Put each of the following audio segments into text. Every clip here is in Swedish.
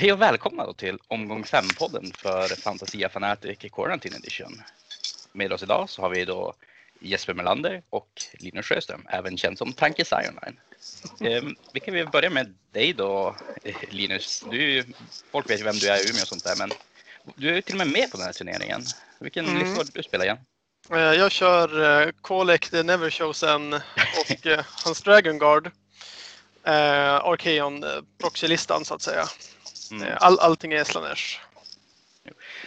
Hej och välkomna till omgång 5-podden för Fantasia Fanatic Quarantine Edition. Med oss idag så har vi då Jesper Melander och Linus Sjöström, även känd som Tanke Sionline. Eh, vi kan väl börja med dig då, eh, Linus. Du, folk vet ju vem du är i Umeå och sånt där, men du är till och med med på den här turneringen. Vilken Mm. lista du spelar igen? Eh, Jag kör uh, Kolek the Never Chosen och uh, hans Dragon Guard. Uh, Arkeon uh, proxylistan så att säga. Mm. All, allting är Slanesh.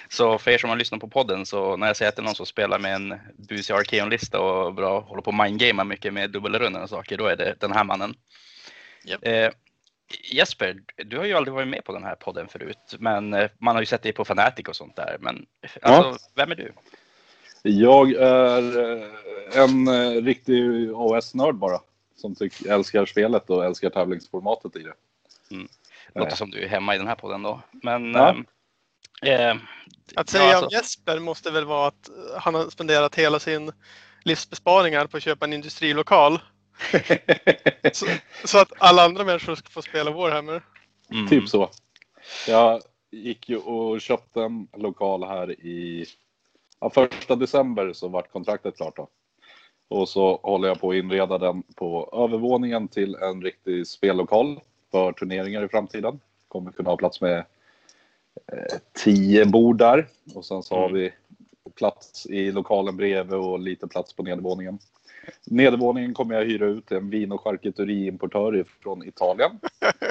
Så för er som har lyssnat på podden så när jag säger att det är någon som spelar med en busig Arkeon-lista och bra, håller på och mindgamar mycket med dubbelrundan och saker, då är det den här mannen. Japp. Eh, Jesper, du har ju aldrig varit med på den här podden förut, men eh, man har ju sett dig på Fanatic och sånt där. Men alltså, vem är du? Jag är eh, en eh, riktig AOS-nörd bara. Som tyck, älskar spelet och älskar tävlingsformatet i det. Låter som du är hemma i den här podden då. Men Ja. eh, Att säga ja, om alltså, Jesper måste väl vara att han har spenderat hela sin livsbesparingar på att köpa en industrilokal. Så, så att alla andra människor ska få spela Warhammer. mm, Typ så. Jag gick ju och köpte en lokal här i... Ja, första december så vart kontraktet klart då. Och så håller jag på att inreda den på övervåningen till en riktig spellokal för turneringar i framtiden. Kommer kunna ha plats med eh, tio bord där. Och sen så har Mm. vi plats i lokalen bredvid och lite plats på nedervåningen. Nedervåningen kommer jag hyra ut till en vin och charkuteriimportör från Italien.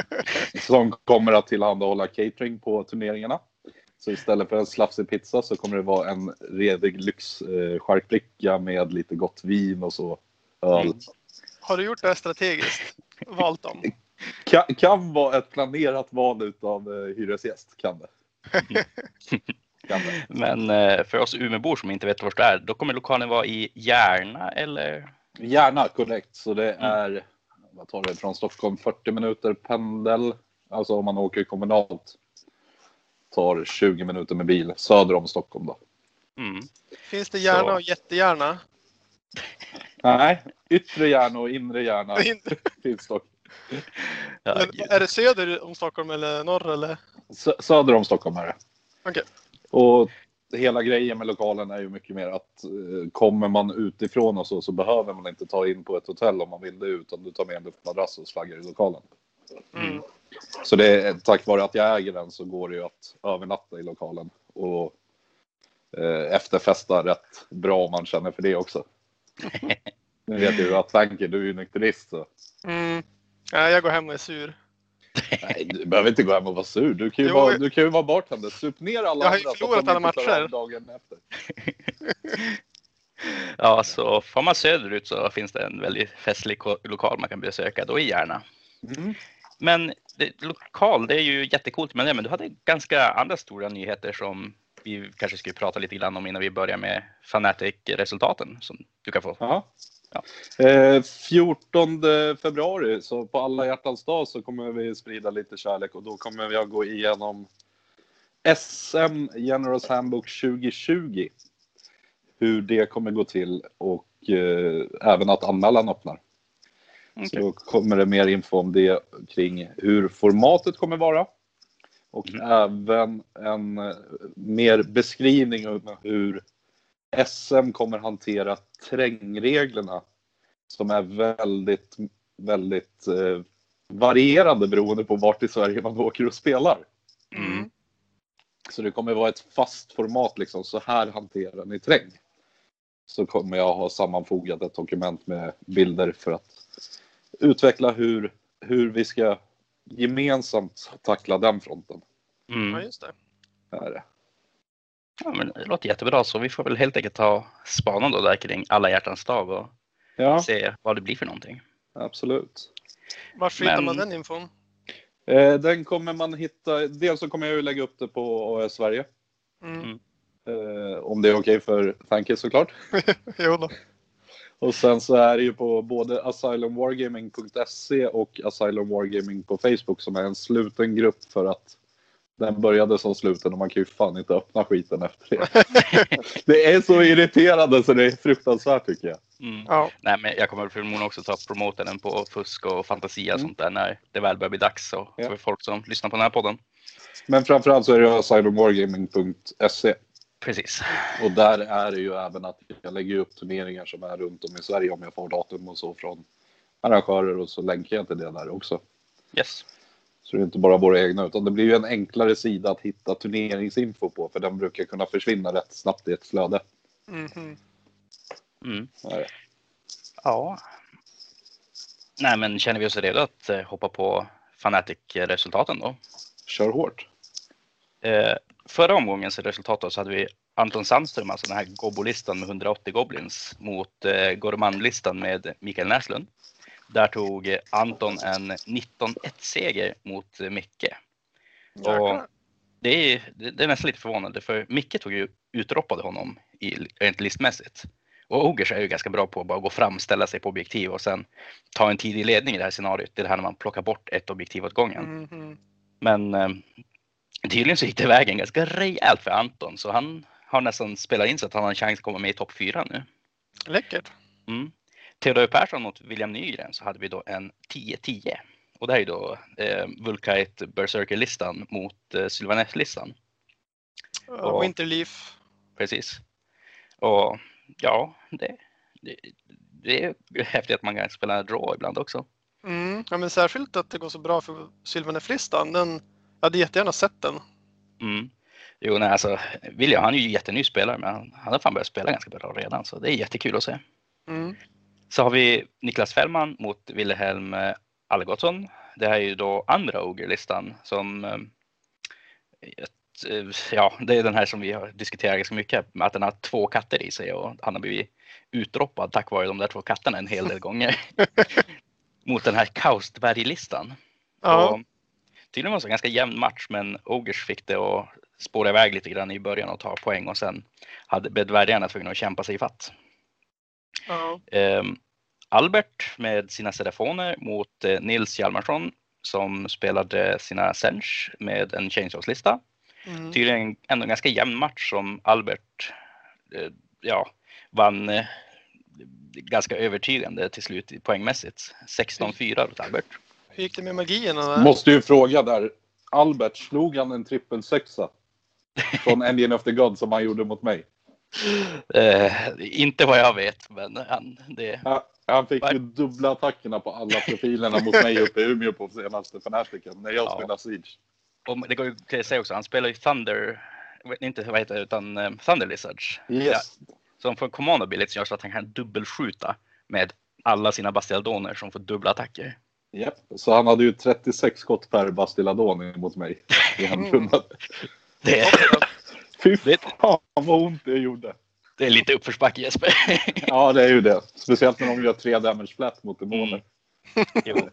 Som kommer att tillhandahålla catering på turneringarna. Så istället för en slafsig pizza så kommer det vara en redig lyx eh, charkbricka med lite gott vin och så öl. Mm. Har du gjort det strategiskt? Valt dem? Kan, kan vara ett planerat val utav eh, hyresgäst, kan det. kan det. Men eh, för oss Umeåbor som inte vet var det är, då kommer lokalen vara i Järna eller? Gärna korrekt, så det är, vad tar det från Stockholm, 40 minuter pendel. Alltså om man åker kommunalt. Tar 20 minuter med bil söder om Stockholm då. Mm. Finns det gärna Så. och jättegärna? Nej, yttre Järna och inre Järna Inte. finns dock. Ja, är det söder om Stockholm eller norr eller? Sö- Söder om Stockholm är det. Okej. Och hela grejen med lokalen är ju mycket mer att eh, kommer man utifrån och så, så behöver man inte ta in på ett hotell om man vill det utan du tar med en luftmadrass och slaggar i lokalen. Mm. Så det är, tack vare att jag äger den så går det ju att övernatta i lokalen och eh, efterfesta rätt bra om man känner för det också. Nu vet du att Tanker, du är ju nykterist så Mm. Ja, jag går hem och är sur. nej, du behöver inte gå hem och vara sur. Du kan ju, Jo, vara, du kan ju vara bartender. Sup ner alla Jag har ju andra så att förlorat alla matcher. Dagen efter. Ja, så får man söderut så finns det en väldigt festlig lokal man kan besöka, då i Järna. Mm. Men det, lokal, det är ju jättecoolt med det, men du hade ganska andra stora nyheter som vi kanske skulle prata lite grann om innan vi börjar med Fanatic-resultaten som du kan få. Jaha. Ja. Eh, 14 februari, så på alla hjärtans dag så kommer vi sprida lite kärlek och då kommer jag gå igenom SM Generals Handbook 2020. Hur det kommer gå till och eh, även att anmälan öppnar. Okej. Så då kommer det mer info om det kring hur formatet kommer vara. Och Mm. även en eh, mer beskrivning av hur SM kommer hantera trängreglerna. Som är väldigt, väldigt eh, varierande beroende på vart i Sverige man åker och spelar. Mm. Så det kommer vara ett fast format liksom. Så här hanterar ni träng. Så kommer jag ha sammanfogat ett dokument med bilder för att utveckla hur, hur vi ska gemensamt tackla den fronten. Ja, Mm. just det. Är det. Ja, men det låter jättebra, så vi får väl helt enkelt ta spanan då där kring alla hjärtans dag och Ja, se vad det blir för någonting. absolut. Var hittar Men- man den infon? Eh, den kommer man hitta, dels så kommer jag ju lägga upp det på AS Sverige. Mm. Mm. Eh, om det är okej för Thanky såklart. Jo då. Och sen så är det ju på både asylumwargaming.se och asylumwargaming på Facebook som är en sluten grupp för att den började som sluten och man kan ju fan inte öppna skiten efter det. det är så irriterande så det är fruktansvärt tycker jag. Mm. Ja. Nej, men jag kommer förmodligen också ta promoten på fusk och fantasi och Mm. sånt där när det väl börjar bli dags. Så Ja. för folk som lyssnar på den här podden. Men framförallt så är det asylumwargaming.se Precis. och där är det ju även att jag lägger upp turneringar som är runt om i Sverige om jag får datum och så från arrangörer och så länkar jag till det där också. Yes. Så det är inte bara våra egna utan det blir ju en enklare sida att hitta turneringsinfo på för den brukar kunna försvinna rätt snabbt i ett flöde. Mhm. Mm. Det. Ja. Nej, men känner vi oss redo att eh, hoppa på Fnatic-resultaten då? Kör hårt. Eh, förra omgångens resultat då, så hade vi Anton Sandström, alltså den här Gobbo-listan med 180 goblins mot eh, Gorman-listan med Mikael Näslund. Där tog Anton en 19-1-seger mot Micke. Jäklar. Det är, det är nästan lite förvånande för Micke tog ju utroppade honom i, rent listmässigt. Och Ogers är ju ganska bra på att bara gå fram, ställa sig på objektiv och sen ta en tidig ledning i det här scenariot. Det är det här när man plockar bort ett objektiv åt gången. Mhm. Men eh, tydligen så gick det vägen ganska rejält för Anton så han har nästan spelat in så att han har en chans att komma med i topp fyra nu. Läckert. Mm. Theodor Persson mot William Nygren så hade vi då en 10-10. Och det här är då eh, Vulkite Berserker-listan mot eh, Sylvanes-listan. Uh, Winterleaf. Precis. Och ja, det, det, det är häftigt att man kan spela draw ibland också. Mm. Ja, men särskilt att det går så bra för Sylvanef-listan. Den, jag hade jättegärna sett den. Mm. Jo, nej, alltså William han är ju jätteny spelare men han, han har fan börjat spela ganska bra redan så det är jättekul att se. Mm. Så har vi Niklas Fällman mot Wilhelm eh, Algotsson. Det här är ju då andra Oger-listan som eh, eh, ja, det är den här som vi har diskuterat ganska mycket med att den har två katter i sig och han har blivit utdroppad tack vare de där två katterna en hel del gånger. mot den här Kaustberg-listan. Ja. Och Tydligen var det en ganska jämn match men Ogers fick det att spåra iväg lite grann i början och ta poäng och sen hade bedvärjarna tvungna att kämpa sig i fatt. Ja. Ehm, Albert med sina telefoner mot eh, Nils Hjalmarsson som spelade sina Sench med en Chainsaws-lista. Mm. Tydligen ändå en ganska jämn match som Albert eh, ja, vann eh, ganska övertygande till slut poängmässigt. 16-4 åt Albert. Hur gick det med? Där? Måste ju fråga där. Albert, slog han en trippelsexa? Från Engine of the God som han gjorde mot mig. Eh, inte vad jag vet, men han, det, Ja, Han fick ju dubbla attackerna på alla profilerna mot mig uppe i Umeå på senaste Fnaticen när jag Ja. spelade Siege. och det går ju att säga också, han spelar ju Thunder, inte vad heter det, utan eh, Thunder Lizards. Yes. Så han får command ability som gör så att han kan dubbelskjuta med alla sina Bastialdoner som får dubbla attacker. Japp. Så han hade ju 36 skott per Bastiladon mot mig i en runda. Det Fy fan vad ont det gjorde. det är lite uppförsbacke Jesper. Ja, det är ju det. Speciellt när de gör tre damage flat mot demoner. Jo.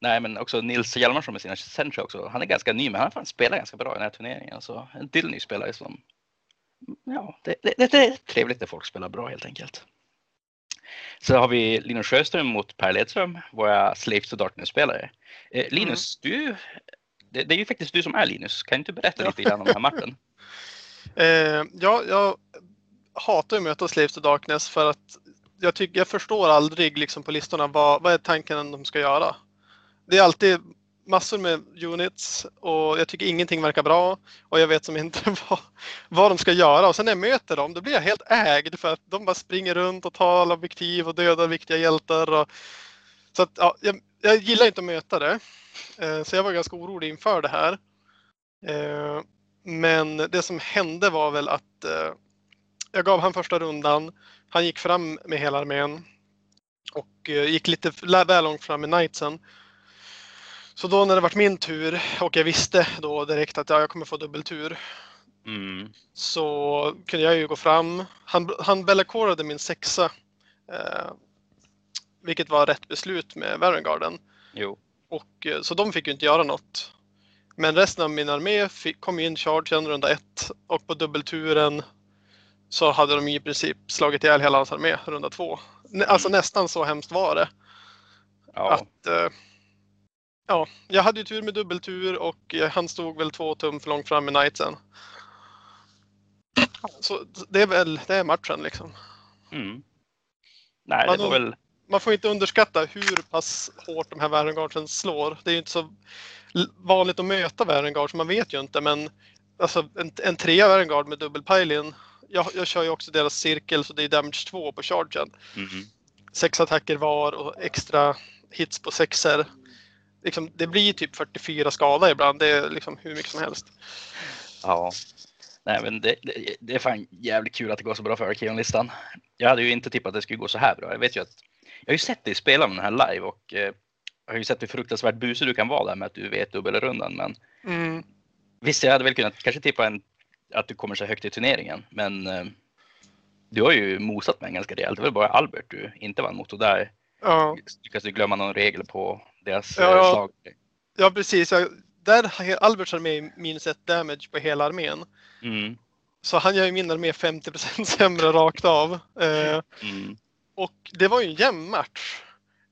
Nej, men också Nils Hjalmarsson med sina Sentra också. Han är ganska ny, men han har fan spelat ganska bra i den här turneringen. Så en till ny spelare som... Ja, det, det, det är trevligt när folk spelar bra helt enkelt. Så har vi Linus Sjöström mot Per Ledström, våra Slaves to Darkness-spelare. Eh, Linus, du... Det, det är ju faktiskt du som är Linus. Kan inte du berätta lite grann om den här matchen? Eh, ja, jag hatar att möta Slaves to Darkness för att jag, tycker, jag förstår aldrig liksom på listorna vad, vad är tanken de ska göra. Det är alltid massor med units och jag tycker ingenting verkar bra och jag vet som inte vad, vad de ska göra. Och sen när jag möter dem då blir jag helt ägd för att de bara springer runt och tar alla objektiv och dödar viktiga hjältar. Och, så att, ja, jag, jag gillar inte att möta det. Eh, så jag var ganska orolig inför det här. Eh, men det som hände var väl att eh, jag gav han första rundan. Han gick fram med hela armén och gick lite väl långt fram med knightsen. Så då när det var min tur och jag visste då direkt att ja, jag kommer få dubbeltur Mm. så kunde jag ju gå fram. Han, han min sexa. Vilket var rätt beslut med Varangarden. Jo. Och, eh, så de fick ju inte göra något. Men resten av min armé fick, kom in charge en runda ett och på dubbelturen så hade de i princip slagit ihjäl hela hans armé runda två. Alltså nästan så hemskt var det. Ja. Att, eh, ja, jag hade ju tur med dubbeltur och eh, han stod väl två tum för långt fram med knightsen. Så det är väl det är matchen liksom. Mm. Nej, det var väl... man får inte underskatta hur pass hårt de här Varengardsen slår. Det är ju inte så vanligt att möta Varengard så man vet ju inte men alltså en, en trea Varengard med dubbelpilin. Jag, jag kör ju också deras cirkel så det är damage 2 på chargen. Mhm. Sex attacker var och extra hits på sexer. Liksom, det blir typ 44 skada ibland. Det är liksom hur mycket som helst. Ja. Nej, men det, det, det är fan jävligt kul att det går så bra för Arkeon-listan. Jag hade ju inte tippat att det skulle gå så här bra. Jag vet ju att jag har ju sett dig spela med den här live och eh, jag har ju sett hur fruktansvärt busig du kan vara där med att du vet dubbelrundan. Men Mm. visst, jag hade väl kunnat kanske tippa en, att du kommer så högt i turneringen, men eh, du har ju mosat mig ganska rejält. Det var bara Albert du inte vann mot och där Ja. du glömma någon regel på deras Ja, eh, ja. slag. ja, precis. Jag, där har Alberts armé minus ett damage på hela armén. Mm, Så han gör ju min armé 50% sämre rakt av. Mm, och det var ju en jämn match.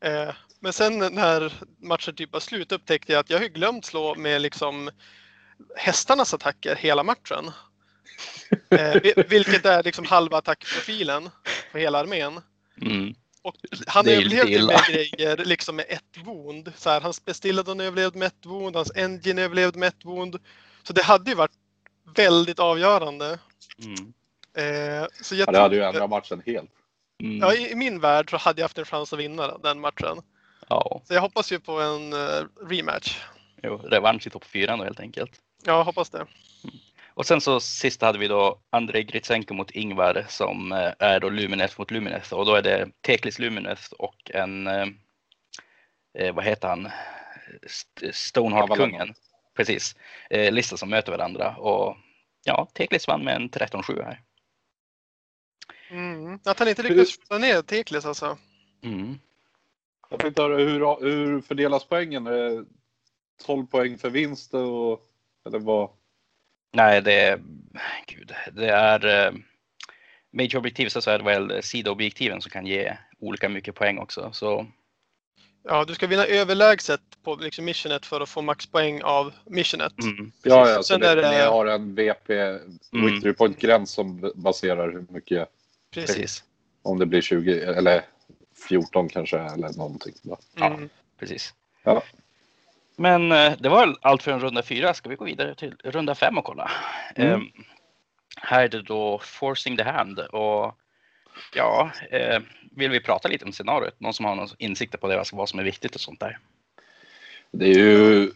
Eh, men sen när matchen typ var slut upptäckte jag att jag har glömt slå med liksom hästarnas attacker hela matchen. Eh, vi- vilket är liksom halva attackprofilen på hela armén. mm. Och han överlevde illa. med grejer liksom med ett wound. Så här, hans Bestilladon överlevde med ett wound, hans Engine överlevde med ett wound. Så det hade ju varit väldigt avgörande. Mm. Eh, så jag Ja, det hade ju ändrat matchen helt. Mm. Ja, i, i min värld så hade jag haft en chans att vinna den matchen. ja. Så jag hoppas ju på en eh, rematch. Jo, revansch i topp fyra då helt enkelt. Ja, jag hoppas det. Och sen så sist hade vi då Andrei Gritsenko mot Ingvar som eh, är då Lumineth mot Lumineth och då är det Teklis Lumineth och en, eh, eh, vad heter han, St- Stoneheart-kungen. Precis, eh, lista som möter varandra och ja, Teklis vann med en 13-7 här. Mm. Att han inte lyckades skjuta ner Teklis alltså. Mm. Jag tänkte höra, hur, hur fördelas poängen? Är det 12 poäng för vinst och, eller vad? Nej, det är, gud, det är eh, Major-objektiv så är det väl sidoobjektiven som kan ge olika mycket poäng också. Så Ja, du ska vinna överlägset på liksom missionet för att få maxpoäng av missionet. mm, Ja, ja så Sen det, är det- ni har en VP, victory point-gräns som baserar hur mycket, Precis. precis. om det blir 20 eller 14 kanske eller någonting. va? Mm. precis. Ja. Men eh, det var allt för en runda fyra. Ska vi gå vidare till runda fem och kolla? Mm. Ehm, här är det då Forcing the Hand och ja, eh, vill vi prata lite om scenariot? Någon som har någon insikter på det, alltså vad som är viktigt och sånt där? Det är ju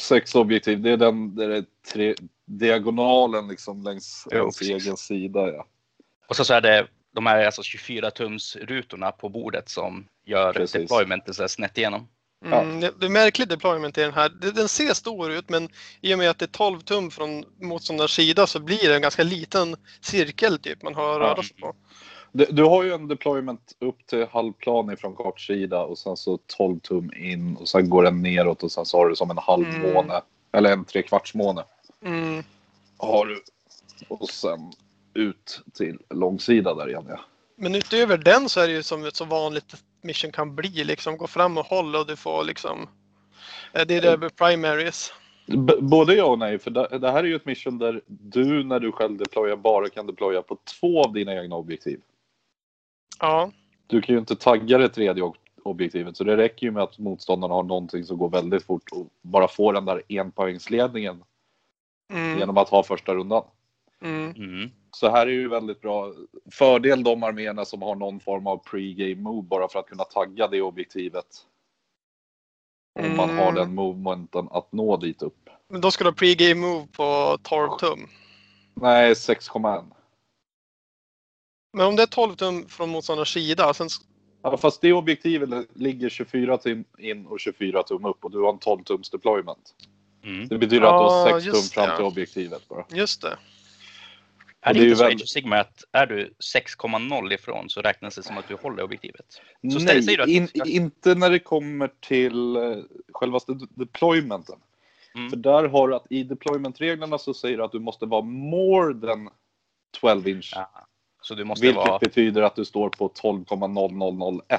sex objektiv. Det är den där det är tre, diagonalen liksom längs Jo, ens precis. egen sida. Ja. Och så, så är det de här alltså 24 tums rutorna på bordet som gör Precis. deploymentet så snett igenom. Mm. Det det är märklig deployment i den här. Den ser stor ut men i och med att det är 12 tum från motståndarens sida så blir det en ganska liten cirkel typ man har att röra sig på. Du, du har ju en deployment upp till halvplan ifrån kortsida och sen så 12 tum in och sen går den neråt och sen så har du som en halvmåne eller en trekvartsmåne. Mm. Har du. Och sen ut till långsida där igen ja. Men utöver den så är det ju som ett så vanligt mission kan bli liksom. Gå fram och håll och du får liksom. eh, Det är det med primaries. B- både ja och nej, för det, det här är ju ett mission där du när du själv deployar bara kan deploya på två av dina egna objektiv. Ja. Du kan ju inte tagga det tredje ob- objektivet så det räcker ju med att motståndarna har någonting som går väldigt fort och bara får den där enpoängsledningen Mm. genom att ha första rundan. Mm. Mm. Så här är ju väldigt bra fördel de arméerna som har någon form av pre-game move bara för att kunna tagga det objektivet. Om man har Mm. den movementen att nå dit upp. Men då ska du ha pre-game move på 12 tum. Nej, 6,1. Men om det är 12 tum från motståndarens sida. Sen, Ja, fast det objektivet ligger 24 tum in och 24 tum upp och du har en 12 tums deployment. Mm. Det betyder att du har Ja, 6 tum fram det. till objektivet bara. just det. Är det, det inte så väl- Age of Sigma att är du 6,0 ifrån så räknas det som att du håller objektivet? Så Nej, du att- in, inte när det kommer till eh, självaste de- deploymenten. Mm. För där har du att i deploymentreglerna så säger det att du måste vara more than 12 inch. Ja. Så du måste vilket vara... betyder att du står på 12,0001.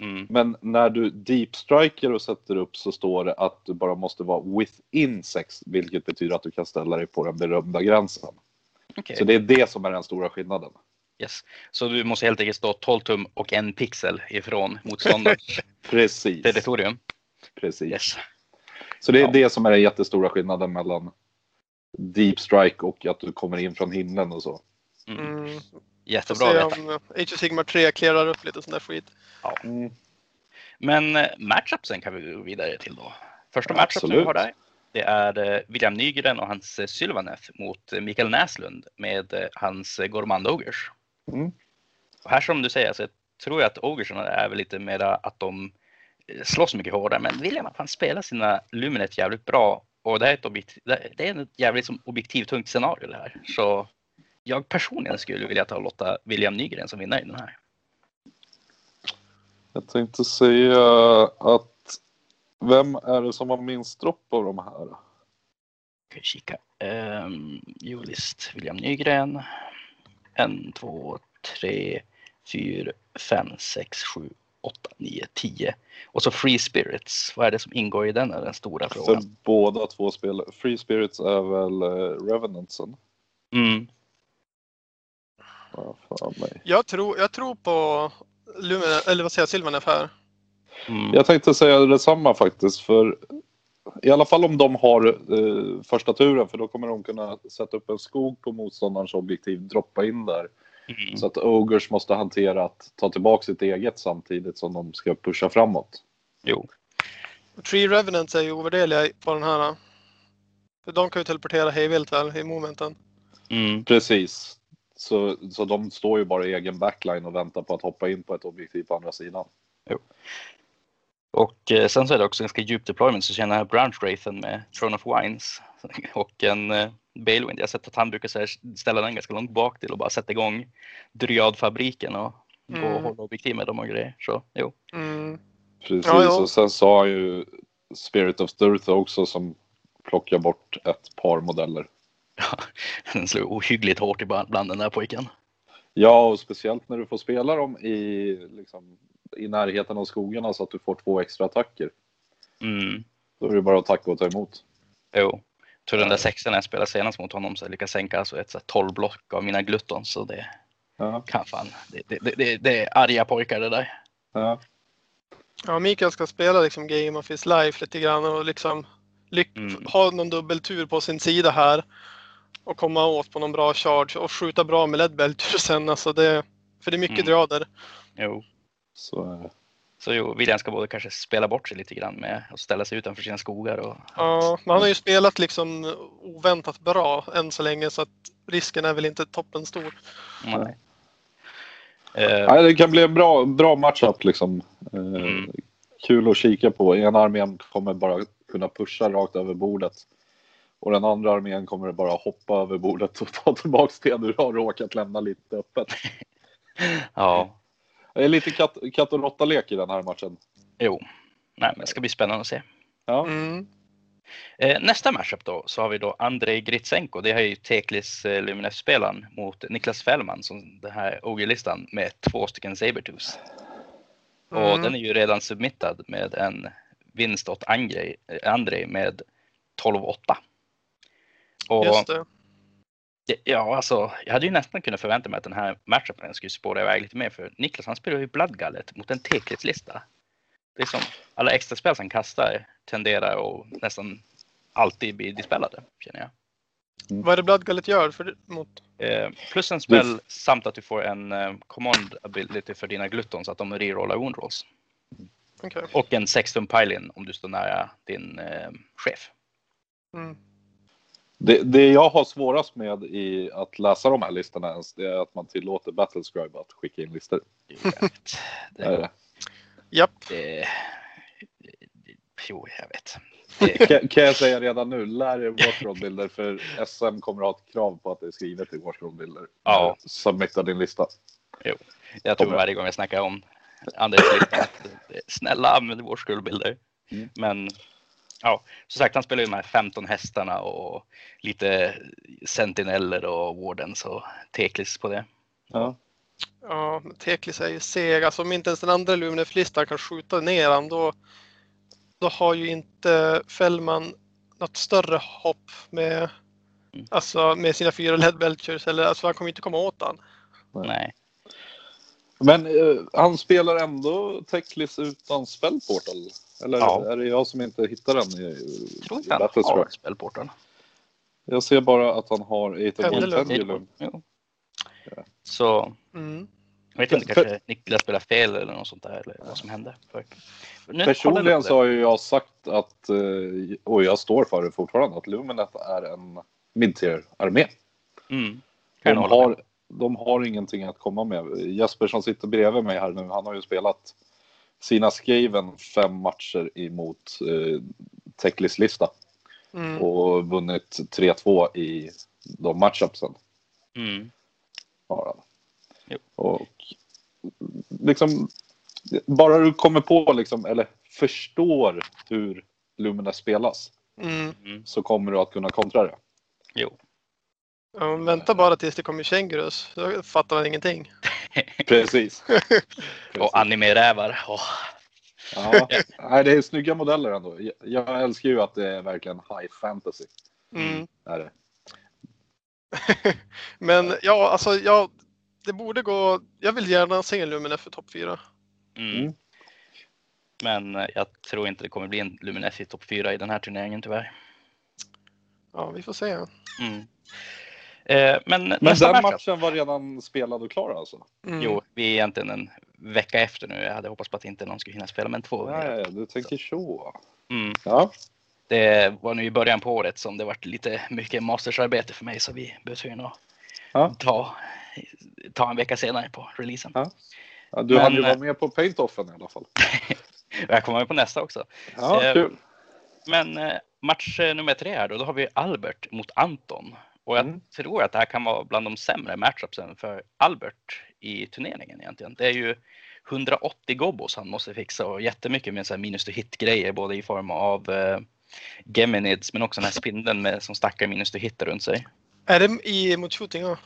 Mm. Men när du deep striker och sätter upp så står det att du bara måste vara within 6, vilket betyder att du kan ställa dig på den berömda gränsen. Okej. Så det är det som är den stora skillnaden. Yes. Så du måste helt enkelt stå 12 tum och en pixel ifrån motståndarens Precis. territorium. Precis. Yes. Så det är Ja. det som är den jättestora skillnaden mellan Deep Strike och att du kommer in från himlen och så. Mm. Mm. Jättebra se vet om eh, Age of Sigmar 3 clearar upp lite sån där skit. Mm. Men eh, matchupsen kan vi gå vidare till då. Första Ja, matchupsen vi absolut. har där. Det är eh, William Nygren och hans eh, Sylvaneth mot eh, Mikael Näslund med hans Gormand Ogers. Mm. Och här som du säger så tror jag att Ogersarna är väl lite mera att de slåss mycket hårdare. Men William han spelar sina Luminet jävligt bra. Och det är ett, objektiv, det är ett jävligt som objektivtungt scenario det här. Så jag personligen skulle vilja ta och låta William Nygren som vinnare i den här. Jag tänkte säga att vem är det som har minst dropp av de här? Ska vi kika. Um, Julist, William Nygren. En, två, tre, fyra, fem, sex, sju, åtta, nio, tio. Och så Free Spirits. Vad är det som ingår i den? Är den stora För frågan. båda två spel. Free Spirits är väl uh, Revenantsen? Mm. Mig. Jag tror, jag tror på Lumen, eller vad säger jag, Sylvanef här. Mm. Jag tänkte säga detsamma faktiskt. För i alla fall om de har eh, första turen. För då kommer de kunna sätta upp en skog på motståndarens objektiv. Droppa in där. Mm. Så att Ogers måste hantera att ta tillbaka sitt eget samtidigt som de ska pusha framåt. Jo. Tree Revenants är ju ovärderliga på den här. För de kan ju teleportera hejvilt väl i momenten. Mm. Precis. Så, så de står ju bara i egen backline och väntar på att hoppa in på ett objektiv på andra sidan. Och eh, sen så är det också ganska djupt deployment så känner jag Branch Wraithen med Throne of Wines och en eh, Balewind. Jag har sett att han brukar så här ställa den ganska långt bak till och bara sätta igång Dryadfabriken och gå och Mm. hålla objektiv med dem och grejer. Så jo. Mm. Precis, Ja, ja. och sen har ju Spirit of Sturth också som plockar bort ett par modeller. Den slår ohyggligt hårt i bland bland den där pojken. Ja, och speciellt när du får spela dem i, liksom, i närheten av skogarna så att du får två extra attacker. Mm. Då är det bara att tacka och ta emot. Jo. Tror den där sexan när jag spelade senast mot honom så jag lyckades sänka alltså ett så här 12 block av mina gluttons. Så det Ja, kan fan. Det, det, det, det, det är arga pojkar det där. ja. Ja, Mikael ska spela liksom Game of his life lite grann och liksom lyck- Mm. ha någon dubbeltur på sin sida här. Och komma åt på någon bra charge och skjuta bra med ledbältur sen. Alltså det, för det är mycket Mm. drader. Jo. Så är det. Så jo, William ska både kanske spela bort sig lite grann med att ställa sig utanför sina skogar och Ja, men han har ju spelat liksom oväntat bra än så länge så att risken är väl inte toppen stor. Nej. Eh, Nej, det kan bli en bra, bra matchup liksom. Eh, Mm. Kul att kika på. Ena armén kommer bara kunna pusha rakt över bordet. Och den andra armén kommer bara hoppa över bordet och ta tillbaka det du har råkat lämna lite öppet. ja, Det är lite katt, katt och råtta-lek i den här matchen. jo. Nej, men det ska bli spännande att se. Ja, Mm. Eh, nästa matchup då så har vi då Andrei Gritsenko. Det här är ju Teklis eh, Luminef-spelaren mot Niklas Fällman som den här OG-listan med två stycken Sabertooths. Och Mm. den är ju redan submittad med en vinst åt Andrei, Andrei med 12-8. Och Just det. Ja, alltså, jag hade ju nästan kunnat förvänta mig att den här matchupen skulle spåra iväg lite mer för Niklas han spelar ju Bloodgullet mot en Teklis-lista. Det är som alla extra spel som kastar tenderar att nästan alltid bli dispellade, känner jag. Vad är det Bloodgullet gör för, mot? Eh, plus en spel samt att du får en eh, command ability för dina gluttons att de rerollar wound rolls. Okej. Och en sextum pile-in om du står nära din eh, chef. Det, det jag har svårast med i att läsa de här listorna ens, det är att man tillåter Battlescribe att skicka in listor. Jävligt. Det är det, det. Japp. det, jo, jag vet. Det, Kan, kan jag säga redan nu, lär er Warscroll-bilder för SM kommer att ha ett krav på att det är skrivet i Warscroll-bilder. Ja. Submitta din lista. Jag tror varje gång jag snackar om Anders att det- snälla använd skuldbilder. Mm. Men ja, som sagt han spelar ju de här 15 hästarna och lite sentineller och wardens och teklis på det. Ja. Ja, Teklis är ju seg. Alltså om inte ens den andra Luminef-listan kan skjuta ner han då, då har ju inte Fällman något större hopp med, Mm. alltså med sina fyra LED Belchers. Eller, alltså han kommer inte komma åt han. Nej. Men eh, han spelar ändå Techlis utan spellportal? Eller Ja. är det jag som inte hittar den i, Jag tror inte han har spelporten. Jag ser bara att han har Eight of Pendulum. Jo. Så Mm. jag vet inte, kanske Niklas spelar fel eller något sånt där eller vad som hände. För, Personligen så har ju jag sagt att, eh, och jag står för det fortfarande, att Luminet är en mid-tier-armé. Mm. De har, de har ingenting att komma med. Jesper som sitter bredvid mig här nu, han har ju spelat sina Skaven fem matcher emot eh, Techlis lista Mm. och vunnit 3-2 i de matchupsen. Mm. Jo. Och liksom, bara du kommer på liksom, eller förstår hur Lumina spelas Mm. Mm. så kommer du att kunna kontra det. Jo. Ja, vänta bara tills det kommer Kängurus. Då fattar man ingenting. Precis. Och anime-rävar. Åh. Ja, nej, det är snygga modeller ändå. Jag, jag älskar ju att det är verkligen high fantasy. Mm. Är det. Men ja, alltså jag, det borde gå. Jag vill gärna se en Lumine för topp 4. Mm. Mm. Men eh, jag tror inte det kommer bli en Luminesce i topp 4 i den här turneringen tyvärr. Ja, vi får se. Mm. Eh, men Men nästa den match. matchen var redan spelad och klar alltså? Mm. Jo, vi är egentligen en vecka efter nu. Jag hade hoppats på att inte någon skulle hinna spela, men två. Nej, du tänker så. Mm. Ja, Det var nu i början på året som det var lite mycket mastersarbete för mig så vi blev tvungna att Ja. ta, ta en vecka senare på releasen. Ja. ja du Men, hann ju eh, vara med på paint-offen i alla fall. Jag kommer med på nästa också. Ja, Eh, kul. Men eh, match eh, nummer tre här då, då har vi Albert mot Anton. Och jag Mm. tror att det här kan vara bland de sämre matchupsen för Albert i turneringen egentligen. Det är ju 180 gobbos han måste fixa och jättemycket med så här minus to hit grejer både i form av eh, Geminids men också den här spindeln med, som stackar minus to hit runt sig. Är det i mot shooting? Ja.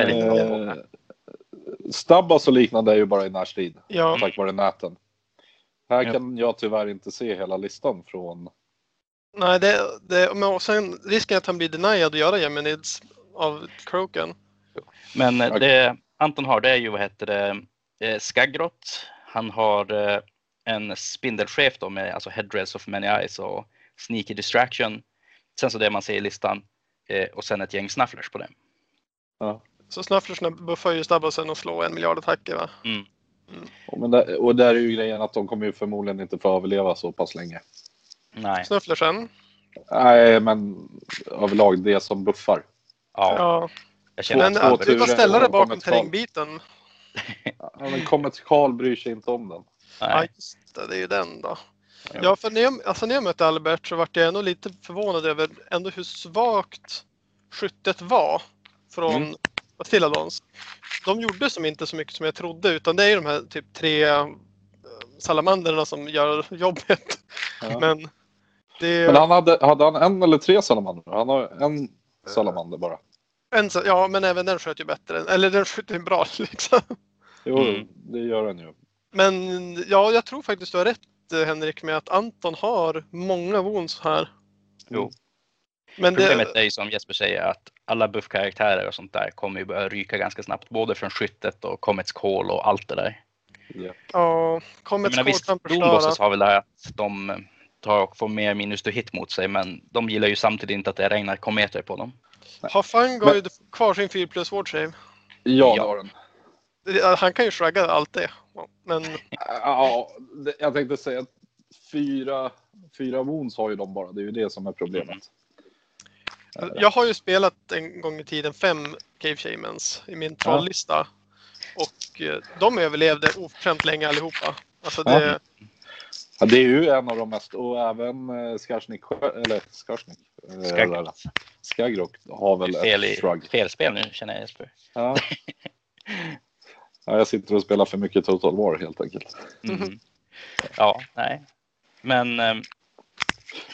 Eh, Stabbas och liknande är ju bara i närstrid ja. tack vare näten. Här Ja. kan jag tyvärr inte se hela listan från... Nej, det, det, men och sen risken att han blir denied att göra Geminids av Kroken. Men eh, det Anton har det är ju vad heter det, eh, Skaggrott. Han har eh, en spindelchef då med alltså headdress of many eyes och sneaky distraction. Sen så det man ser i listan och sen ett gäng snufflers på det. Ja. Så Snufflersna buffar ju Stabbasen och slår en miljard attacker va? Mm. Och, men där, och där är ju grejen att de kommer ju förmodligen inte få överleva så pass länge. Nej, Snufflersen? Nej, men överlag det som buffar. ja, Ja. jag känner Men att du ställa och det de bakom terrängbiten. Ja, men Comet Karl bryr sig inte om den. Ja, nej, just det. Det är ju den då. Ja. Ja, för när jag, alltså när jag mötte Albert så vart jag ändå lite förvånad över ändå hur svagt skyttet var från Mm. Astilladons. De gjorde som inte så mycket som jag trodde utan det är ju de här typ tre eh, salamanderna som gör jobbet. Ja. Men, Men det han hade, hade han en eller tre salamandrar? Han har en salamander bara. en, ja, men även den sköt ju bättre. Eller den sköt ju bra liksom. Jo, Mm. det gör han ju. Men ja, jag tror faktiskt du har rätt eh, Henrik med att Anton har många wounds här. jo. Men det, Problemet är ju som Jesper säger att alla buffkaraktärer och sånt där kommer ju börja ryka ganska snabbt. Både från skyttet och Comets Call och allt det där. Ja. ja, Jag Comets Call kan förstöra. har väl det här att de tar och får mer minus to hit mot sig, men de gillar ju samtidigt inte att det regnar kometer på dem. Har Fangoid kvar sin 4 plus ward save? Ja, Ja. det har den. Han kan ju shrugga allt det. Men Ja, jag tänkte säga att fyra, fyra wounds har ju de bara. Det är ju det som är problemet. jag har ju spelat en gång i tiden fem Cave Shamans i min trolllista. Och eh, de överlevde oförskämt länge allihopa. Alltså det, Ja, det är ju en av de mest, och även eh, Skarsnik, eller Skarsnik, eh. Skagrok har väl Fel, ett shrug. fel spel nu känner jag Jesper. Ja. ja, jag sitter och spelar för mycket Total War helt enkelt. Mm. Ja, nej. Men ehm,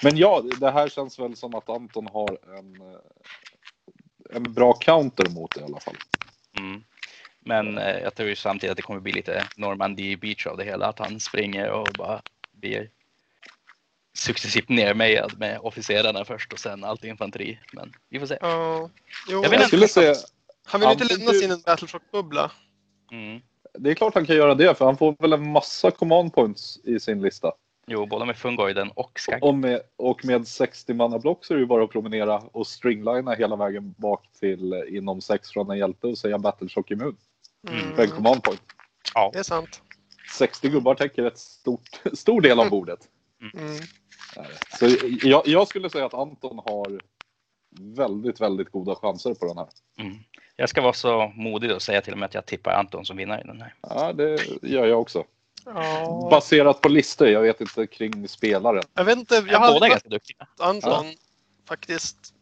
Men ja, det här känns väl som att Anton har en, eh, en bra counter mot det i alla fall. Mm. Men eh, jag tror ju samtidigt att det kommer bli lite Normandy Beach av det hela. Att han springer och bara blir successivt nermejad med officerarna först och sen allt infanteri. Men vi får se. ja, jo, Jag Jag skulle säga, Han vill ju inte Anton lämna du- sin Battleshock-bubbla. Mm. Det är klart han kan göra det för han får väl en massa command points i sin lista. Jo, både med Fungoiden och Skagg. Och med, och med 60 manna block så är det ju bara att promenera och stringlina hela vägen bak till inom 6 från en hjälte och säga Battleshock immun Mm. för en command point. Ja, Det är sant. 60 gubbar täcker ett stort, stor del av bordet. Mm. Så jag, jag skulle säga att Anton har väldigt, väldigt goda chanser på den här. mm. Jag ska vara så modig och säga till och med att jag tippar Anton som vinnare i den här. Ja, det gör jag också. Ja. Baserat på listor, jag vet inte kring spelaren. Jag vet inte, jag Jag hade båda ganska duktiga. Anton faktiskt.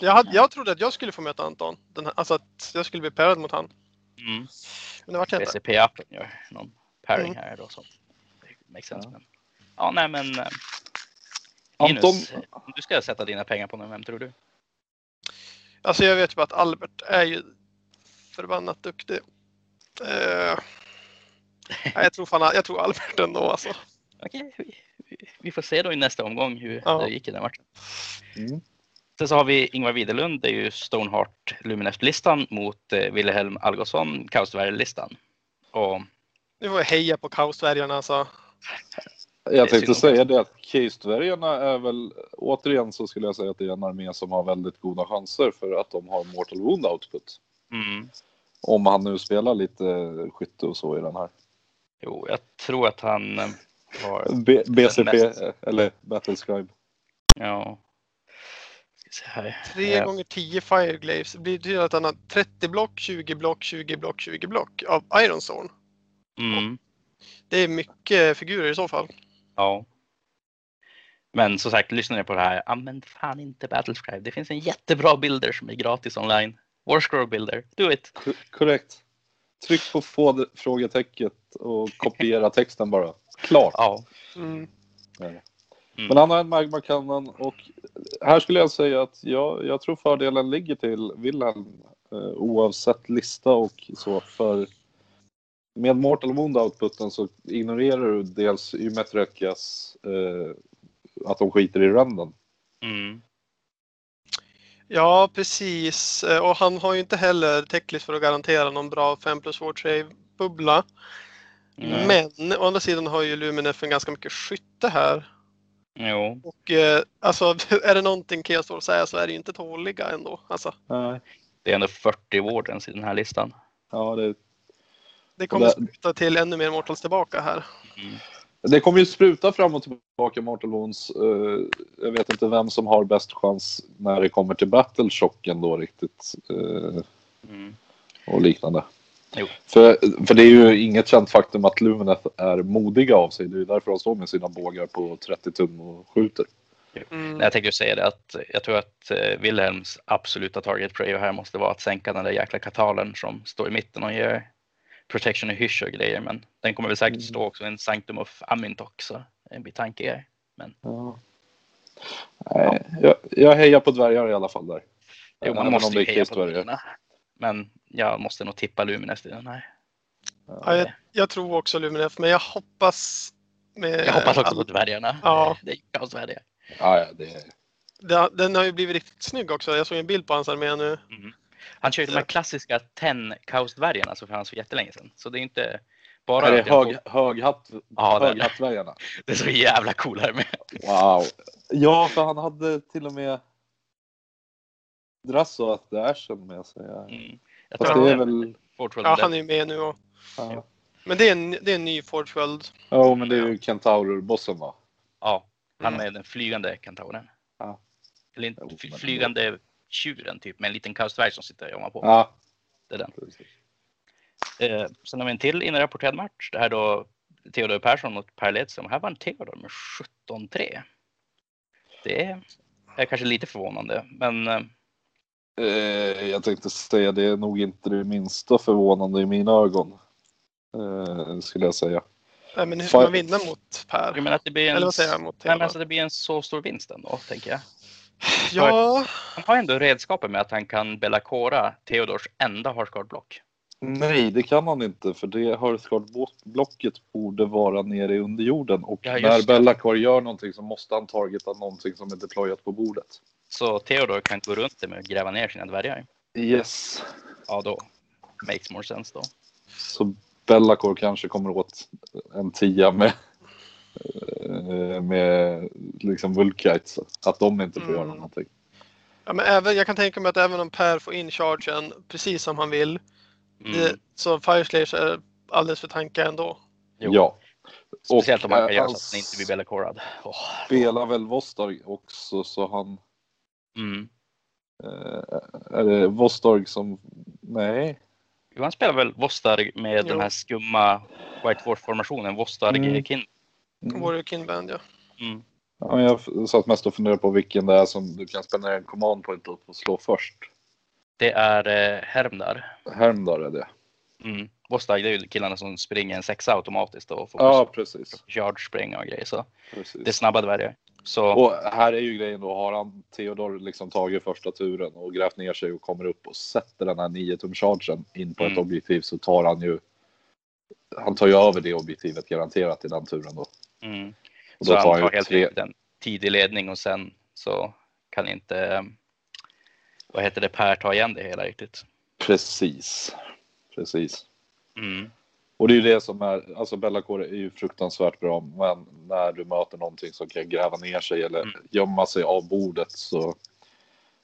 Jag, hade, jag trodde att jag skulle få möta Anton. Den här, alltså att jag skulle bli pärad mot han. Mm. Men det vart jag inte. BCP-appen gör någon pairing Mm. här då. Så det makes sense. Men, ja, nej men. eh, Anton, Linus, om du ska sätta dina pengar på någon, vem tror du? Alltså jag vet ju bara att Albert är ju förbannat duktig. Nej, jag, tror fan, jag tror Albert ändå alltså. Okej, vi, vi- vi får se då i nästa omgång hur Ja. det gick i den matchen. Mm. Sen så har vi Ingvar Widerlund, det är ju Stoneheart Lumineft-listan mot eh, Wilhelm Algotsson, Kaosdvärg-listan. Och Nu får jag heja på kaosdvärgarna alltså. Jag tänkte säga det att Case-dvärgarna är väl, återigen så skulle jag säga att det är en armé som har väldigt goda chanser för att de har Mortal Wound output. mm, Om han nu spelar lite skytte och så i den här. jo, jag tror att han eh, har, B- BCP mest. eller Battlescribe. ja, här. 3 Eh, gånger 10 Fireglaves. Det betyder att han har 30 block, 20 block, 20 block, 20 block av Ironstone. Mm, Det är mycket figurer i så fall. ja. Men som sagt, lyssnar ni på det här, använd fan inte Battlescribe. Det finns en jättebra bilder som är gratis online. Warscroll bilder, do it! Ko- Korrekt. Tryck på få frågetecket och kopiera texten bara. Klart. Ja. Mm. Mm. Men han har en Magma Cannon och här skulle jag säga att jag, jag tror fördelen ligger till Wilhelm eh, oavsett lista och så för med Mortal Wound outputen så ignorerar du dels Ymetrekas eh, att de skiter i renden. Mm. Ja, precis. Eh, Och han har ju inte heller täcklist för att garantera någon bra 5 plus 4 trade bubbla. Men å andra sidan har ju Luminef en ganska mycket skytte här. Jo. Och eh, alltså är det någonting Chaos Dwarf säger så är det ju inte tåliga ändå. Alltså, Nej. Det är ändå 40 Wardens i den här listan. Ja, det, det kommer Det- spruta till ännu mer Mortals tillbaka här. Mm. det kommer ju spruta fram och tillbaka Mortal Wounds. Eh, jag vet inte vem som har bäst chans när det kommer till Battleshocken då riktigt. Eh, Mm. och liknande. Jo. För, för det är ju inget känt faktum att Lumineth är modiga av sig. Det är ju därför de står med sina bågar på 30 tum och skjuter. Mm. Nej, Jag tänkte ju säga det att jag tror att eh, Wilhelms absoluta target prayer här måste vara att sänka den där jäkla katalen som står i mitten och ger protection i hysch och grejer. Men den kommer väl säkert stå också i en Sanctum of Amintok så en bit tanke är. Ja. Nej, jag, jag hejar på dvärgar i alla fall där. Jo, man Även måste ju heja på kristdvärgar. Men jag måste nog tippa Luminest i den här. Ja, jag, jag tror också Luminef, men jag hoppas med Jag hoppas också all- på dvärgarna. Ja. Det är ju kaosdvärgar. Ja, ja, det, Det- Den har ju blivit riktigt snygg också. Jag såg en bild på hans armé nu. Han kör ju de här klassiska 10 kaosdvärgarna som fanns för jättelänge sedan. Så det är inte bara... är det hög, får- höghatt, Ja, höghattdvärgarna? det är så jävla coolare med. Wow. Ja, för han hade till och med Drasso att the Ashen med sig. Ja. Mm. Jag Fast det är väl... Ja, han är ju med nu. Och, Ja, men det är en, det är en ny Forge World. Jo, men det är ju Kentaurur-bossen va? Ja, han Mm. är den flygande kentauren. Ja. Eller inte flygande tjuren typ med en liten kaosdvärg som sitter och jommar på. Ja, Det är den. precis. Eh, sen har vi en till inrapporterad match. Det här då Theodor Persson mot Per Ledström. Här vann Theodor med 17-3. Det är, är kanske lite förvånande, men eh, jag tänkte säga det är nog inte det minsta förvånande i mina ögon. Eh, skulle jag säga. Nej, men hur ska man vinna mot Per? jag menar att det blir en, Eller vad säger jag mot nej, men Theodor? alltså det blir en så stor vinst ändå, tänker jag. Ja, Han har ändå redskapen med att han kan Bellacora Theodors enda hardcard-block. Nej, det kan han inte för det Hearthguard-blocket borde vara nere i underjorden och Ja, när det. Bellacar gör någonting så måste han targeta någonting som är deployat på bordet. Så Theodor kan gå runt det med att gräva ner sina dvärgar. Yes. Ja, då makes more sense då. Så Bellacore kanske kommer åt en tia med, eh, med liksom Vulkites. Att de inte får Mm. göra någonting. Ja, men även, jag kan tänka mig att även om Per får in chargen precis som han vill, Mm. det, så Fireslayer är alldeles för tanka ändå. Jo. Ja. Speciellt Och, om man kan eh, göra han så att den inte blir bellacorad. Åh. Spelar väl Vostarg också så han... Mm. Eh, är det Vostarg som... Nej. Jo, han spelar väl Vostarg med Jo. den här skumma White Dwarf-formationen. Vostarg Mm. Kin. Mm. Warrior Kinband ja. Mm. Ja, men jag satt mest och funderade på vilken det är som du kan spendera en command point upp och slå först. Det är eh, Hermdar. Hermdar är det. Mm. Vostarg det är ju killarna som springer en sexa automatiskt och får Ja, precis. charge springa och grejer. Så precis. det är snabba dvärgar. Så Och här är ju grejen då, har han Theodor liksom tagit första turen och grävt ner sig och kommer upp och sätter den här 9 tum chargen in på ett Mm. objektiv så tar han ju han tar ju över det objektivet garanterat i den turen då. mm. Och Så då tar han tar han ju helt tre, en tidig ledning och sen så kan inte eh, vad heter det, Per ta igen det hela riktigt. precis. Precis. Mm. Och det är ju det som är, alltså Bellacore är ju fruktansvärt bra, men när du möter någonting som kan gräva ner sig eller Mm. gömma sig av bordet så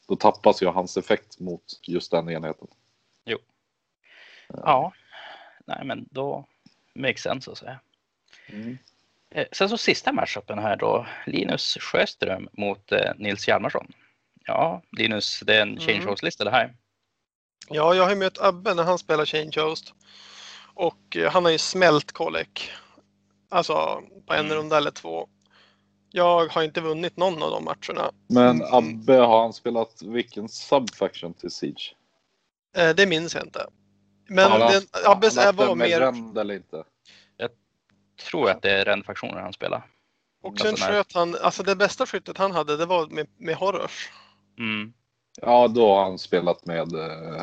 då tappas ju hans effekt mot just den enheten. Ja, nej men då makes sense att säga. Eh, Sen så sista matchupen här då, Linus Sjöström mot eh, Nils Hjalmarsson. Ja, Linus, det är en change Mm. host-lista det här. Ja, jag har ju mött Abbe när han spelar Change Host. Och eh, han har ju smält Kolek. Alltså på en Mm. runda eller två. Jag har inte vunnit någon av de matcherna. Men Mm. Abbe, har han spelat vilken subfaction till Siege? Eh, det minns jag inte. Men han den, Abbes han var med mer... Rend eller inte? Tror att det är Ren-faktioner han spelar. Och sen Alltså, när- sköt han, alltså det bästa skyttet han hade det var med, med Horrors. Mm. Ja, då har han spelat med... Eh,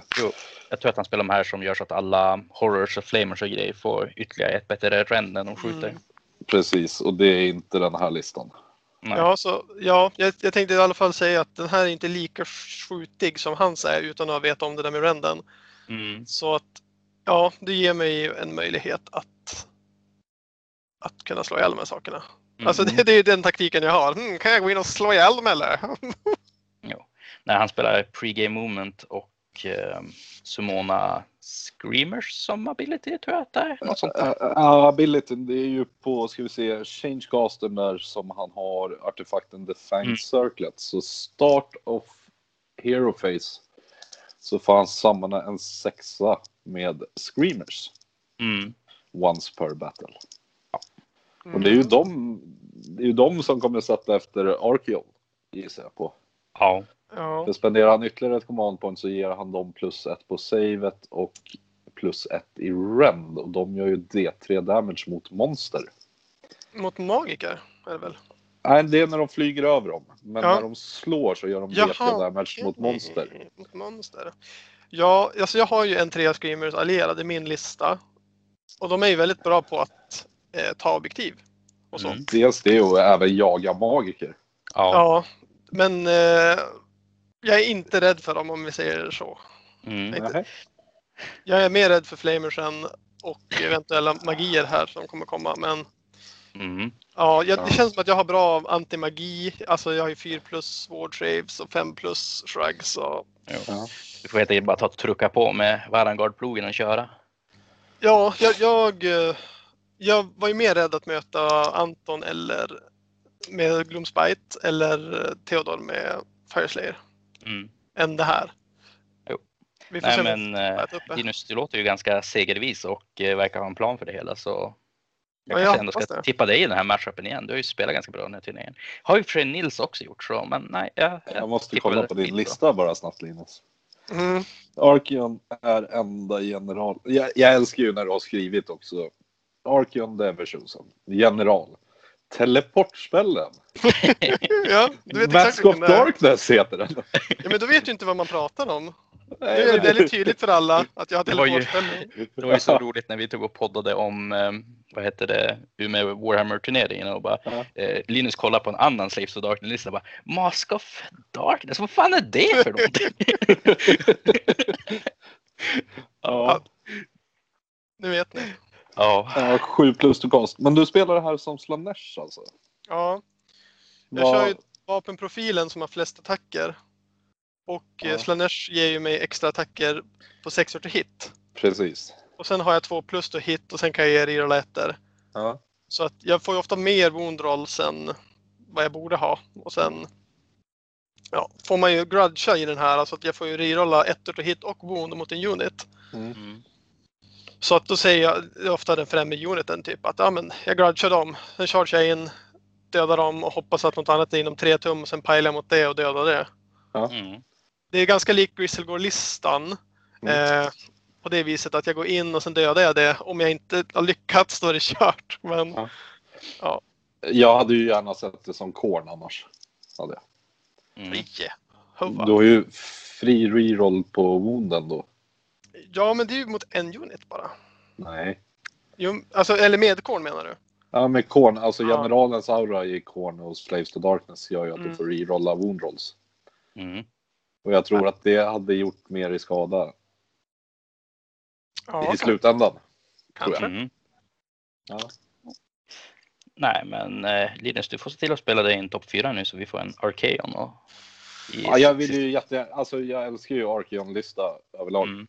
Jag tror att han spelar de här som gör så att alla horrors och flamers och grejer får ytterligare ett bättre ren när de skjuter. Mm. precis, och det är inte den här listan. Nej. Ja, så, ja jag, jag tänkte i alla fall säga att den här är inte lika skjutig som hans är utan att veta om det där med renden. Mm. Så att ja, det ger mig en möjlighet att att kunna slå ihjäl de här sakerna. Mm. Alltså det, det är ju den taktiken jag har. Hmm, kan jag gå in och slå ihjäl dem eller? Nej, han spelar pre-game movement och eh, Sumona Screamers som ability tror jag att det är. Något sånt där. Ja, abilityn, det är ju på, ska vi se, Change där som han har artefakten The Fanged Mm. Circlet. Så start of Hero Phase så får han samla en sexa med Screamers Mm. once per battle. Och Mm. det är ju de, det är ju de som kommer sätta efter Archeon gissar jag på. Ja. Ja. För spenderar han ytterligare ett command point så ger han dem plus ett på savet och plus ett i rend och de gör ju D3 damage mot monster. Mot magiker är det väl? Nej, det är när de flyger över dem. Men Ja. när de slår så gör de Jaha, D3 damage okej. mot monster. Mot monster. Ja, alltså jag har ju en trea screamers allierad i min lista. Och de är ju väldigt bra på att eh, ta objektiv. Och så. Mm. Dels det och även jaga magiker. Ja. Ja, men eh, jag är inte rädd för dem om vi säger så. Mm. Jag är mer rädd för flamersen och eventuella magier här som kommer komma. Men Mm. ja, jag, det känns som att jag har bra antimagi. Alltså jag har ju 4 plus saves och 5 plus shrugs. Och. Ja. Du får helt enkelt bara ta och trucka på med Varangard-plogen och köra. ja, jag, jag, eh, jag var ju mer rädd att möta Anton eller med Gloomspite eller eh, Theodor med Fireslayer Mm. än det här. Jo. Vi får Nej men jag uppe. Linus, du låter ju ganska segervis och eh, verkar ha en plan för det hela så jag Ja, kanske jag ändå ska det. tippa dig i den här matchupen igen. Du har ju spelat ganska bra den här turneringen. Har ju för Nils också gjort så, men nej. Jag, Jag måste tippar kolla på din Nils då. lista bara snabbt Linus. Mm. Archeon är enda general. Jag, jag älskar ju när du har skrivit också. Archeon Deversusen. General. Teleportspellen. Ja, du vet exakt Mask of är. Darkness heter den. Ja, men då vet ju inte vad man pratar om. Är det väldigt tydligt för alla att jag har Det telefonställning. Det var ju så roligt när vi tog och poddade om, eh, vad heter det, Umeå Warhammer-turneringen och bara Ja. eh, Linus kollar på en annan Slaves of Darkness-lista och bara Mask of Darkness, vad fan är det för någonting? ja. Nu vet ni. Ja. Ja, sju plus to cast. Men du spelar det här som Slanesh alltså? Ja, jag Vad- kör ju vapenprofilen som har flest attacker. Och Ja. ja. Slanesh ger ju mig extra attacker på 6 till hit. Precis. Och sen har jag 2 plus till hit och sen kan jag ge rerolla ettor. Ja. Så att jag får ju ofta mer wound rolls än vad jag borde ha. Och sen ja, får man ju grudgea i den här. Alltså att jag får ju rerolla ettor till hit och wound mot en unit. Mm. Så att då säger jag ofta den främre uniten typ att ja, men jag grudgar dem. Sen chargear jag in, dödar dem och hoppas att något annat är inom tre tum och sen pilar jag mot det och dödar det. Mm. Det är ganska likt Grizzlegore-listan. Mm. Eh, på det viset att jag går in och sen dödar jag det. Om jag inte har lyckats då är det kört. Men Ja. Jag hade ju gärna sett det som Korn annars. Hade jag. Mm. Du har ju fri reroll på woonden då. Ja, men det är ju mot en unit bara. Nej. Jo, alltså, eller med korn menar du? Ja, med Korn, alltså Ja. generalens aura i Korn och Slaves to Darkness gör ju att Mm. du får rerolla wound rolls. Mm. Och jag tror att det hade gjort mer i skada Ja, i slutändan. kanske. Mm. Ja. Nej, men eh, Linus, du får se till att spela dig in topp 4 nu så vi får en Arkeon. Och, Ja, jag vill ju jätte, alltså jag älskar ju Arkeon-lista överlag. Mm.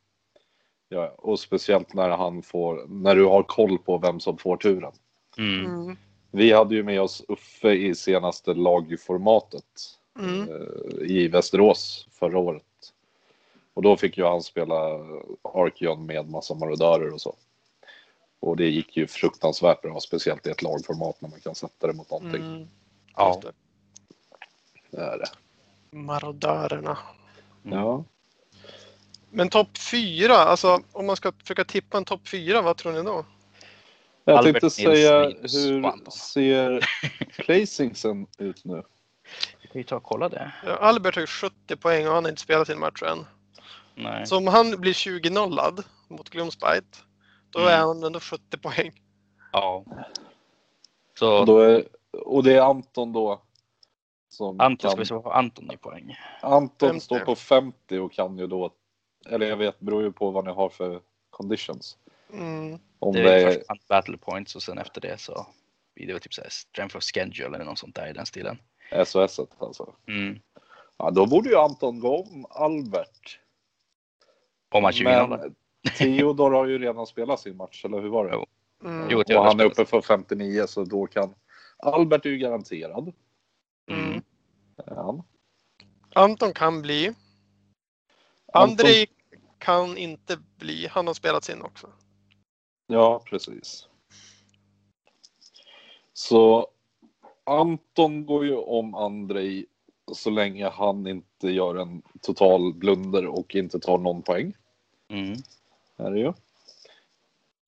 Ja, och speciellt när han får, när du har koll på vem som får turen. Mm. Mm. Vi hade ju med oss Uffe i senaste lagformatet Mm. eh, i Västerås förra året. Och då fick ju han spela Arkeon med massa marodörer och så. Och det gick ju fruktansvärt bra, speciellt i ett lagformat när man kan sätta det mot någonting. Mm. Ja. Det. Det är det. Marodörerna. Mm. Ja. Men topp fyra, alltså om man ska försöka tippa en topp fyra, vad tror ni då? Jag Albert tänkte Nils säga, Linus hur ser placingsen ut nu? Vi kan ju ta och kolla det. Ja, Albert har ju 70 poäng och han har inte spelat sin match än. Nej. Så om han blir 20-nollad mot Gloomspite, då Mm. är han ändå 70 poäng. Ja. Och, Så då är, och det är Anton då. Som Anton kan, ska vi se på Anton i poäng. Anton 50. står på 50 och kan ju då, eller jag vet, beror ju på vad ni har för conditions. Mm. Om Det det, är är, först battle points och sen efter det så blir det väl typ såhär strength of schedule eller något sånt där i den stilen. SOS alltså. Mm. Ja, då borde ju Anton gå om Albert. Om man 20 Men Theodor har ju redan spelat sin match, eller hur var det? Jo. Mm. Jo, och han är uppe för 59 så då kan Albert är ju garanterad. Mm. Han. Anton kan bli. Anton- Andrei kan inte bli. Han har spelat sin också. Ja, precis. Så Anton går ju om Andrei så länge han inte gör en total blunder och inte tar någon poäng. Mm. Är det ju.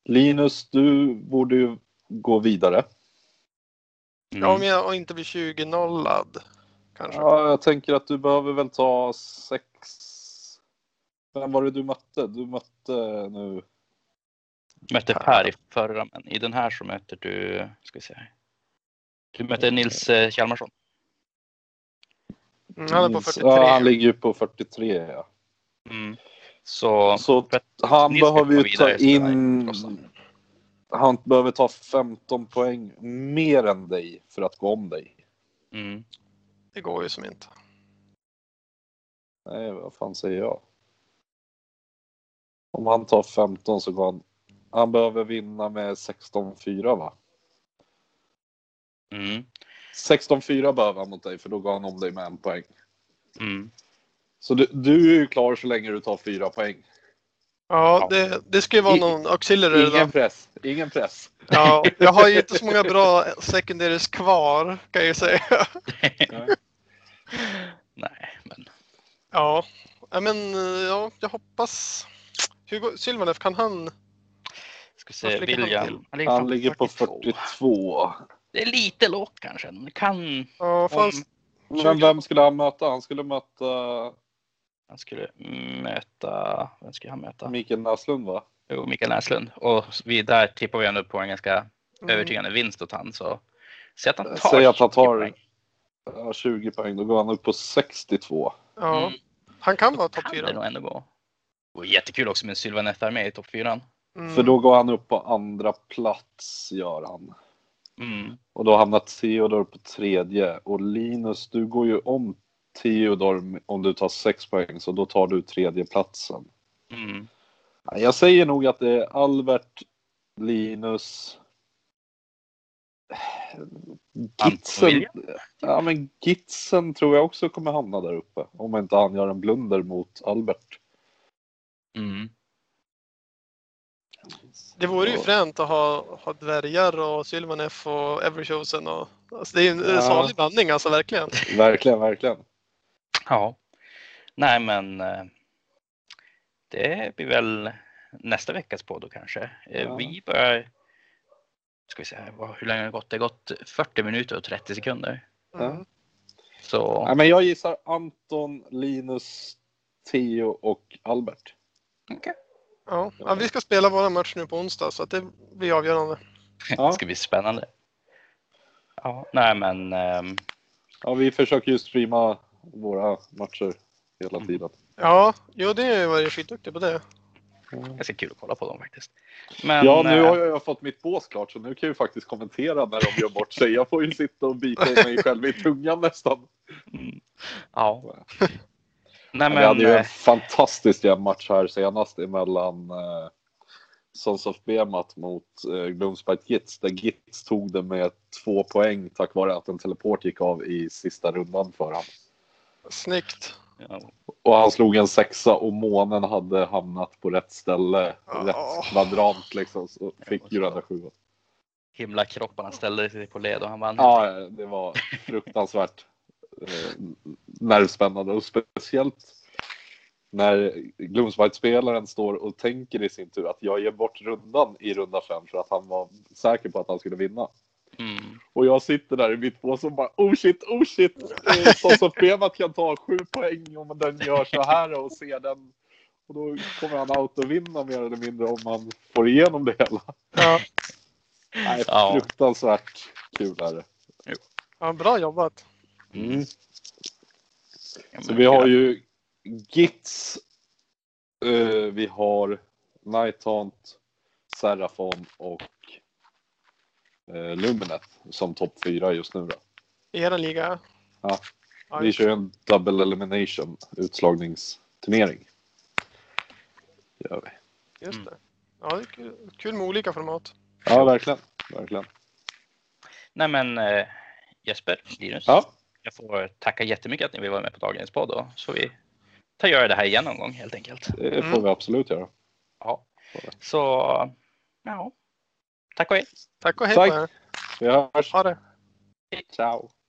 Linus, du borde ju gå vidare. Mm. Ja, om jag inte blir 20-nollad. Kanske. Ja, jag tänker att du behöver väl ta sex. Vem var det du mötte? Du mötte nu. Mötte Per i förra, men i den här så möter du, ska vi se. Du möter Nils eh, Hjalmarsson. Mm, han är på 43. Ja, han ligger ju på 43. Ja. Mm. Så Så han Nils behöver ju ta in. Han behöver ta 15 poäng mer än dig för att gå om dig. mm. Det går ju som inte. Nej, vad fan säger jag? Om han tar 15 så går han. Han behöver vinna med 16-4 va? Mm. 16-4 behöver han mot dig för då går han om dig med en poäng. Mm. Så du, du är ju klar så länge du tar fyra poäng. Ja, det, det ska ju vara någon auxiliary Ingen press. Ingen press. Ja, jag har ju inte så många bra secondaries kvar kan jag ju säga. Nej, men Ja, men ja, jag hoppas. Hur går, Sylvanef, kan han? ska se, ligger han William. Han ligger, Han ligger på 42. 42. Det är lite lågt kanske. men Det kan... Ja, Om, fanns, Men vem skulle han möta? Han skulle möta Han skulle möta, vem skulle han möta? Mikael Näslund va? Jo, Mikael Näslund. Och vi där tippar vi ändå på en ganska Mm. övertygande vinst åt han. Så säg att han tar Säg att han 20 tar poäng. ja, 20 poäng, då går han upp på 62. Ja, Mm. han kan vara topp Kan det nog ändå gå. Det jättekul också med Sylvanette med i topp fyran. Mm. För då går han upp på andra plats, gör han. Mm. Och då hamnar Theodor på tredje. Och Linus, du går ju om Theodor om du tar sex poäng, så då tar du tredje platsen. Mm. Jag säger nog att det är Albert, Linus, Gitsen. Ja, men Gitsen tror jag också kommer hamna där uppe. Om inte han gör en blunder mot Albert. Mm. Det vore ju fränt att ha, ha dvärgar och Sylvanef och Everchosen. Och, alltså det är en Ja. salig blandning alltså verkligen. Verkligen, verkligen. Ja. Nej, men eh, det blir väl nästa veckas podd då kanske. Eh, Ja. Vi börjar, ska vi se här, hur länge har det gått? Det har gått 40 minuter och 30 sekunder. Mm. Så Nej, men jag gissar Anton, Linus, Theo och Albert. Okej. Ja. ja, vi ska spela våra match nu på onsdag så att det blir avgörande. Ja. det ska bli spännande. Ja, nej men ehm, Ja, vi försöker ju streama våra matcher hela Mm. tiden. Ja, jo det jag varit skitduktig på det. ganska kul att kolla på dem faktiskt. Men, Ja, nu eh, har jag fått mitt bås klart så nu kan jag ju faktiskt kommentera när de gör bort sig. Jag får ju sitta och bita mig själv i tungan nästan. mm, ja. Nej vi hade men, ju en eh, fantastisk jämn match här senast emellan eh, Sons of Bemat mot eh, Gloomspite Gits där Gits tog det med två poäng tack vare att en teleport gick av i sista rundan för honom. Snyggt. ja, Och han slog en sexa och månen hade hamnat på rätt ställe, Ja. rätt kvadrant liksom. Så fick ju den där sjuan. himlakropparna ställde sig på led och han vann. Ja, det var fruktansvärt eh, nervspännande och speciellt när Gloomspite-spelaren står och tänker i sin tur att jag ger bort rundan i runda fem för att han var säker på att han skulle vinna. Mm. Och jag sitter där i mitt bås och bara oh shit, oh shit. Så som Bemat kan ta sju poäng om den gör så här och ser den. Och då kommer han out och vinna mer eller mindre om man får igenom det hela. Ja, Nej, Ja. fruktansvärt kul är det. ja bra jobbat. Men Så vi har ju Gits, eh, vi har Nighthaunt, Serafon och eh, Luminet som topp fyra just nu. Då. I er liga. Ja. Vi kör en double elimination utslagningsturnering. Gör vi. Just Mm. det. Ja, det är kul, kul med olika format. Ja, verkligen. verkligen. Nej men eh, Jesper, Linus. Ja, Jag får tacka jättemycket att ni vill vara med på dagens podd då. Så vi tar göra det här igen någon gång helt enkelt. det får Mm. vi absolut göra. Ja. Så ja, tack och hej. Tack och hej Tack. på er. Vi hörs. Ha det. Ciao.